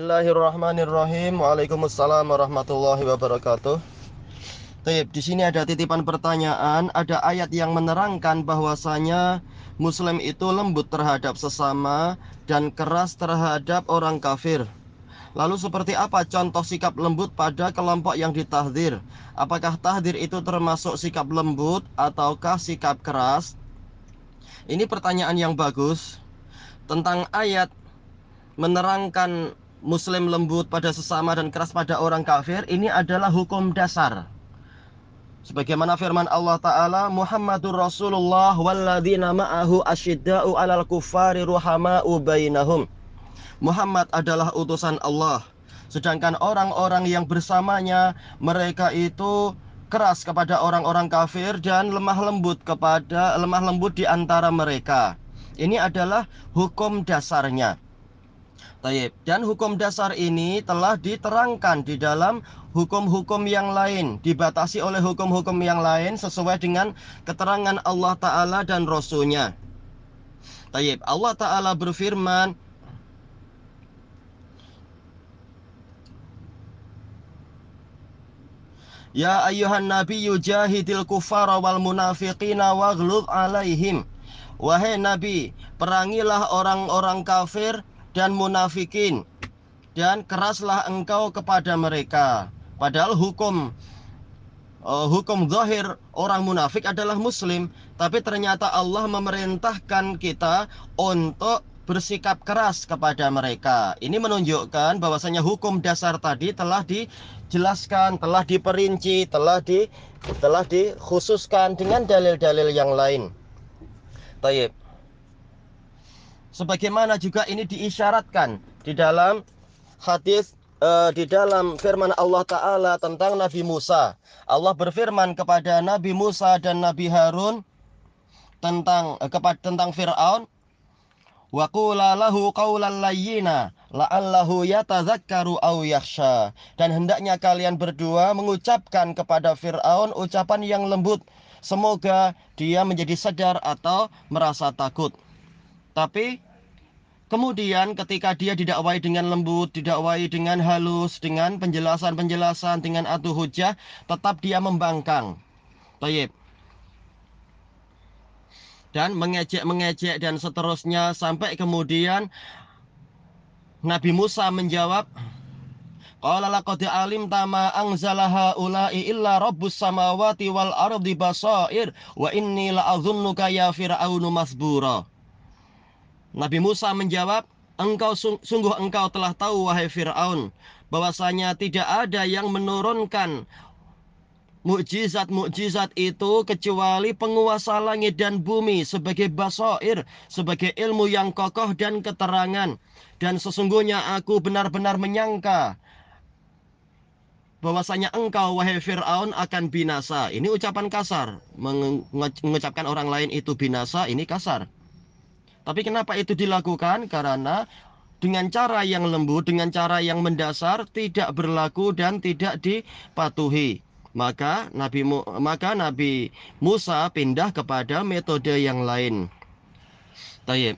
Bismillahirrahmanirrahim. Waalaikumsalam warahmatullahi wabarakatuh. Taib, di sini ada titipan pertanyaan, ada ayat yang menerangkan bahwasanya muslim itu lembut terhadap sesama dan keras terhadap orang kafir. Lalu seperti apa contoh sikap lembut pada kelompok yang ditahdir? Apakah tahdir itu termasuk sikap lembut ataukah sikap keras? Ini pertanyaan yang bagus tentang ayat menerangkan muslim lembut pada sesama dan keras pada orang kafir ini adalah hukum dasar. Sebagaimana firman Allah taala Muhammadur Rasulullah walladzina ma'ahu asyidda'u 'alal kuffari ruhama'u bainahum. Muhammad adalah utusan Allah. Sedangkan orang-orang yang bersamanya mereka itu keras kepada orang-orang kafir dan lemah lembut kepada lemah lembut di antara mereka. Ini adalah hukum dasarnya Taib. Dan hukum dasar ini telah diterangkan di dalam hukum-hukum yang lain, dibatasi oleh hukum-hukum yang lain sesuai dengan keterangan Allah Ta'ala dan Rasulnya. Taib. Allah Ta'ala berfirman, Ya ayuhan nabi yujahidil kufara wal munafiqina waghlub alaihim. Wahai nabi, perangilah orang-orang kafir dan munafikin dan keraslah engkau kepada mereka padahal hukum uh, hukum zahir orang munafik adalah muslim tapi ternyata Allah memerintahkan kita untuk bersikap keras kepada mereka. Ini menunjukkan bahwasanya hukum dasar tadi telah dijelaskan, telah diperinci, telah di telah dikhususkan dengan dalil-dalil yang lain. Taib sebagaimana juga ini diisyaratkan di dalam hadis uh, di dalam firman Allah taala tentang Nabi Musa. Allah berfirman kepada Nabi Musa dan Nabi Harun tentang uh, kepada tentang Firaun wa qula lahu qawlan layyina la'allahu yatadzakkaru aw yakhsha. Dan hendaknya kalian berdua mengucapkan kepada Firaun ucapan yang lembut. Semoga dia menjadi sadar atau merasa takut tapi kemudian ketika dia didakwai dengan lembut, didakwai dengan halus, dengan penjelasan-penjelasan, dengan atu hujah, tetap dia membangkang. Tayyib. Dan mengejek-mengejek dan seterusnya sampai kemudian Nabi Musa menjawab, Qala laqad alimta ma anzalaha ulai illa rabbus samawati wal ardi basair wa inni la'adhunnuka ya fir'aunu masbura. Nabi Musa menjawab, Engkau sungguh engkau telah tahu wahai Fir'aun bahwasanya tidak ada yang menurunkan mukjizat-mukjizat itu kecuali penguasa langit dan bumi sebagai basoir, sebagai ilmu yang kokoh dan keterangan. Dan sesungguhnya aku benar-benar menyangka bahwasanya engkau wahai Fir'aun akan binasa. Ini ucapan kasar. Mengucapkan orang lain itu binasa, ini kasar. Tapi kenapa itu dilakukan? Karena dengan cara yang lembut, dengan cara yang mendasar tidak berlaku dan tidak dipatuhi. Maka Nabi maka Nabi Musa pindah kepada metode yang lain. Tayyib.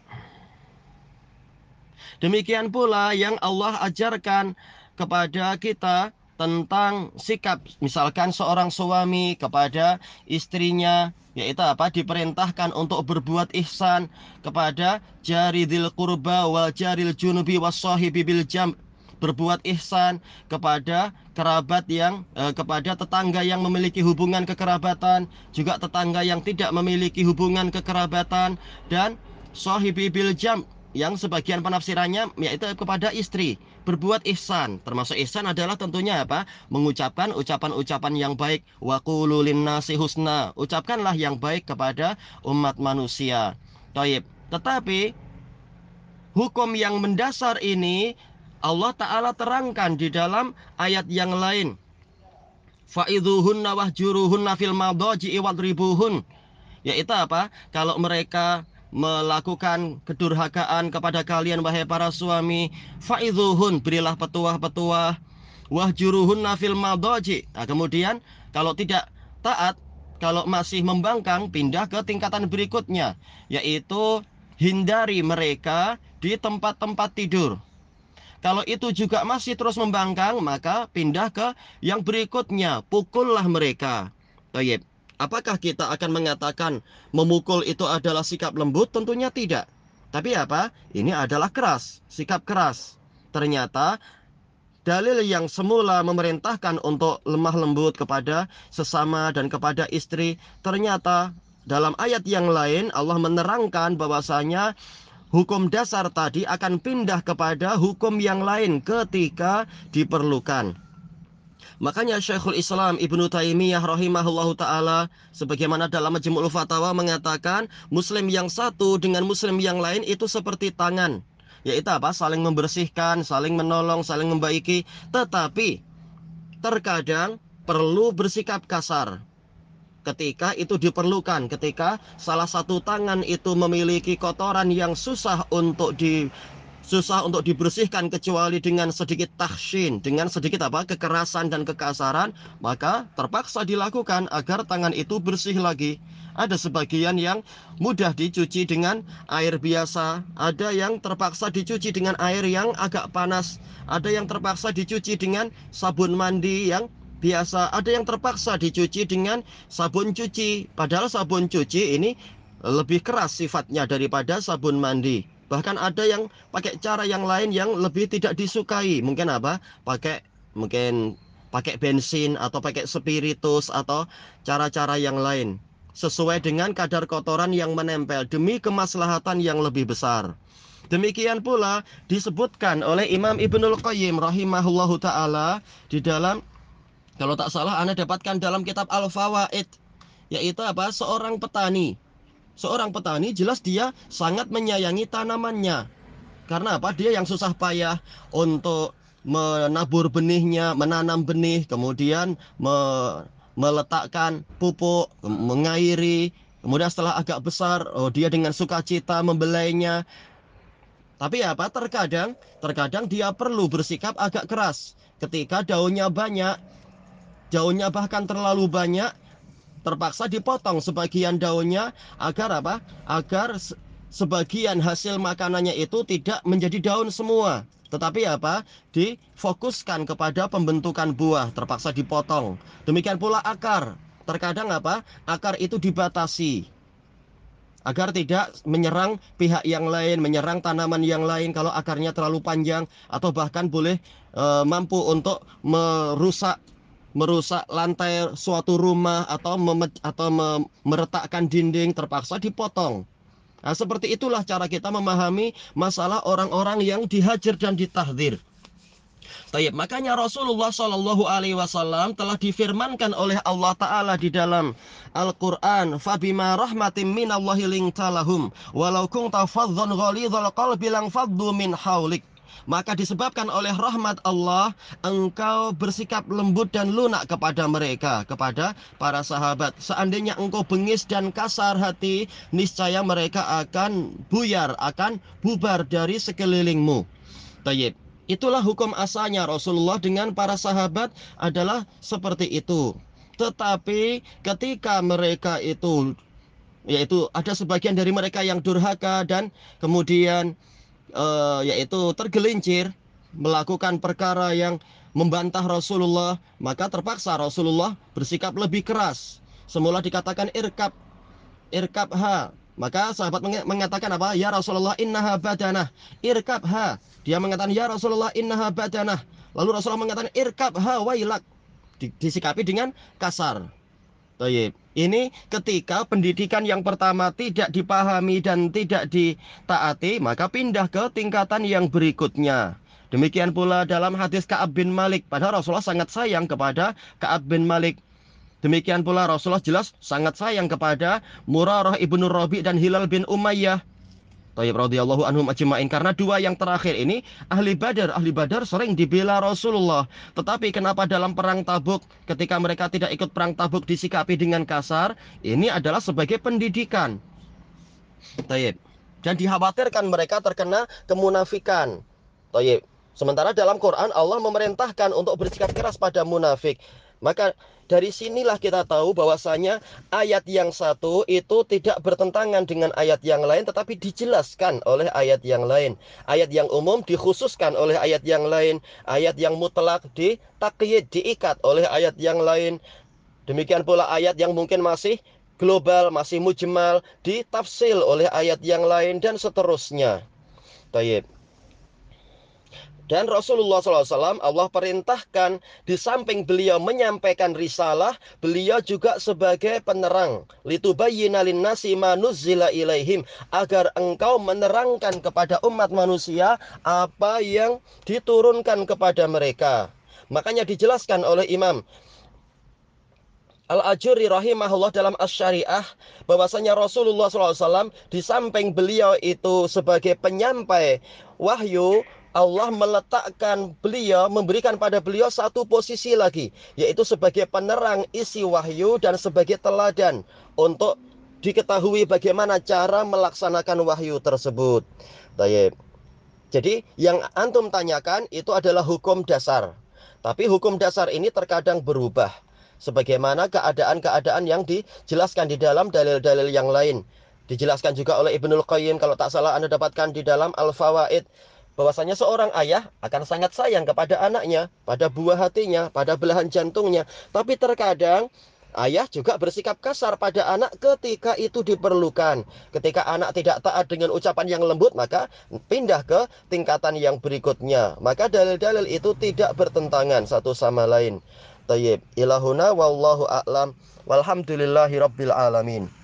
Demikian pula yang Allah ajarkan kepada kita tentang sikap misalkan seorang suami kepada istrinya yaitu apa? Diperintahkan untuk berbuat ihsan kepada jaridil kurba wal jaril junubi wasahibi bil jam. Berbuat ihsan kepada kerabat yang eh, kepada tetangga yang memiliki hubungan kekerabatan juga tetangga yang tidak memiliki hubungan kekerabatan dan sahibi bil jam yang sebagian penafsirannya yaitu kepada istri berbuat ihsan termasuk ihsan adalah tentunya apa mengucapkan ucapan-ucapan yang baik wa nasi husna ucapkanlah yang baik kepada umat manusia Taib. tetapi hukum yang mendasar ini Allah Ta'ala terangkan di dalam ayat yang lain. Fa'idhuhunna wahjuruhunna fil madaji ribuhun. Yaitu apa? Kalau mereka melakukan kedurhakaan kepada kalian wahai para suami, fa'idhuhun berilah petuah-petuah wahjuruhunna fil madaji. Nah, kemudian kalau tidak taat, kalau masih membangkang pindah ke tingkatan berikutnya yaitu hindari mereka di tempat-tempat tidur. Kalau itu juga masih terus membangkang, maka pindah ke yang berikutnya, pukullah mereka. Tayyib. Apakah kita akan mengatakan memukul itu adalah sikap lembut? Tentunya tidak. Tapi apa? Ini adalah keras, sikap keras. Ternyata dalil yang semula memerintahkan untuk lemah lembut kepada sesama dan kepada istri, ternyata dalam ayat yang lain Allah menerangkan bahwasanya hukum dasar tadi akan pindah kepada hukum yang lain ketika diperlukan. Makanya Syekhul Islam Ibnu Taimiyah rahimahullahu taala sebagaimana dalam Majmu'ul Fatawa mengatakan muslim yang satu dengan muslim yang lain itu seperti tangan. Yaitu apa? Saling membersihkan, saling menolong, saling membaiki, tetapi terkadang perlu bersikap kasar ketika itu diperlukan ketika salah satu tangan itu memiliki kotoran yang susah untuk di susah untuk dibersihkan kecuali dengan sedikit tahshin, dengan sedikit apa? kekerasan dan kekasaran, maka terpaksa dilakukan agar tangan itu bersih lagi. Ada sebagian yang mudah dicuci dengan air biasa, ada yang terpaksa dicuci dengan air yang agak panas, ada yang terpaksa dicuci dengan sabun mandi yang biasa, ada yang terpaksa dicuci dengan sabun cuci. Padahal sabun cuci ini lebih keras sifatnya daripada sabun mandi. Bahkan ada yang pakai cara yang lain yang lebih tidak disukai. Mungkin apa? Pakai mungkin pakai bensin atau pakai spiritus atau cara-cara yang lain sesuai dengan kadar kotoran yang menempel demi kemaslahatan yang lebih besar. Demikian pula disebutkan oleh Imam Ibnul Qayyim rahimahullahu taala di dalam kalau tak salah Anda dapatkan dalam kitab Al-Fawaid yaitu apa? Seorang petani. Seorang petani jelas dia sangat menyayangi tanamannya. Karena apa? Dia yang susah payah untuk menabur benihnya, menanam benih, kemudian me meletakkan pupuk, mengairi, kemudian setelah agak besar, oh dia dengan sukacita membelainya. Tapi apa? Terkadang, terkadang dia perlu bersikap agak keras. Ketika daunnya banyak, daunnya bahkan terlalu banyak terpaksa dipotong sebagian daunnya agar apa? Agar sebagian hasil makanannya itu tidak menjadi daun semua. Tetapi apa? Difokuskan kepada pembentukan buah terpaksa dipotong. Demikian pula akar. Terkadang apa? Akar itu dibatasi agar tidak menyerang pihak yang lain, menyerang tanaman yang lain kalau akarnya terlalu panjang atau bahkan boleh e, mampu untuk merusak merusak lantai suatu rumah atau memet, atau meretakkan dinding terpaksa dipotong. Nah, seperti itulah cara kita memahami masalah orang-orang yang dihajar dan ditahdir. Tayyip, makanya Rasulullah Shallallahu Alaihi Wasallam telah difirmankan oleh Allah Taala di dalam Al-Quran, "Fabima rahmatim minallahi lintalahum, walau kunta fadzan ghalidhal qalbi lang faddu min haulik." Maka disebabkan oleh rahmat Allah engkau bersikap lembut dan lunak kepada mereka. Kepada para sahabat seandainya engkau bengis dan kasar hati niscaya mereka akan buyar akan bubar dari sekelilingmu. Tayyib. Itulah hukum asalnya Rasulullah dengan para sahabat adalah seperti itu. Tetapi ketika mereka itu yaitu ada sebagian dari mereka yang durhaka dan kemudian uh, yaitu tergelincir melakukan perkara yang membantah Rasulullah, maka terpaksa Rasulullah bersikap lebih keras. Semula dikatakan irkab, irkab ha. Maka sahabat mengatakan apa? Ya Rasulullah innaha badanah, irkab ha. Dia mengatakan ya Rasulullah innaha badanah. Lalu Rasulullah mengatakan irkab ha wailak. Disikapi dengan kasar. Tayyib. Ini ketika pendidikan yang pertama tidak dipahami dan tidak ditaati, maka pindah ke tingkatan yang berikutnya. Demikian pula dalam hadis Ka'ab bin Malik. Padahal Rasulullah sangat sayang kepada Ka'ab bin Malik. Demikian pula Rasulullah jelas sangat sayang kepada Murarah ibnu Rabi dan Hilal bin Umayyah. Tayyib radhiyallahu anhum ajma'in karena dua yang terakhir ini ahli Badar, ahli Badar sering dibela Rasulullah. Tetapi kenapa dalam perang Tabuk ketika mereka tidak ikut perang Tabuk disikapi dengan kasar? Ini adalah sebagai pendidikan. Tayyib. Dan dikhawatirkan mereka terkena kemunafikan. Tayyib. Sementara dalam Quran Allah memerintahkan untuk bersikap keras pada munafik. Maka dari sinilah kita tahu bahwasanya ayat yang satu itu tidak bertentangan dengan ayat yang lain tetapi dijelaskan oleh ayat yang lain. Ayat yang umum dikhususkan oleh ayat yang lain, ayat yang mutlak ditakyid diikat oleh ayat yang lain. Demikian pula ayat yang mungkin masih global, masih mujmal ditafsil oleh ayat yang lain dan seterusnya. Tayyib. Dan Rasulullah SAW Allah perintahkan di samping beliau menyampaikan risalah, beliau juga sebagai penerang. Litubayyina linnasi manuzzila ilaihim agar engkau menerangkan kepada umat manusia apa yang diturunkan kepada mereka. Makanya dijelaskan oleh Imam Al-Ajuri rahimahullah dalam Asy-Syariah bahwasanya Rasulullah SAW di samping beliau itu sebagai penyampai wahyu Allah meletakkan beliau, memberikan pada beliau satu posisi lagi, yaitu sebagai penerang isi wahyu dan sebagai teladan untuk diketahui bagaimana cara melaksanakan wahyu tersebut. Jadi yang antum tanyakan itu adalah hukum dasar. Tapi hukum dasar ini terkadang berubah. Sebagaimana keadaan-keadaan yang dijelaskan di dalam dalil-dalil yang lain. Dijelaskan juga oleh Ibnul Qayyim kalau tak salah Anda dapatkan di dalam Al-Fawaid bahwasanya seorang ayah akan sangat sayang kepada anaknya, pada buah hatinya, pada belahan jantungnya. Tapi terkadang ayah juga bersikap kasar pada anak ketika itu diperlukan. Ketika anak tidak taat dengan ucapan yang lembut, maka pindah ke tingkatan yang berikutnya. Maka dalil-dalil itu tidak bertentangan satu sama lain. Tayyib. Ilahuna wallahu a'lam. Walhamdulillahi rabbil alamin.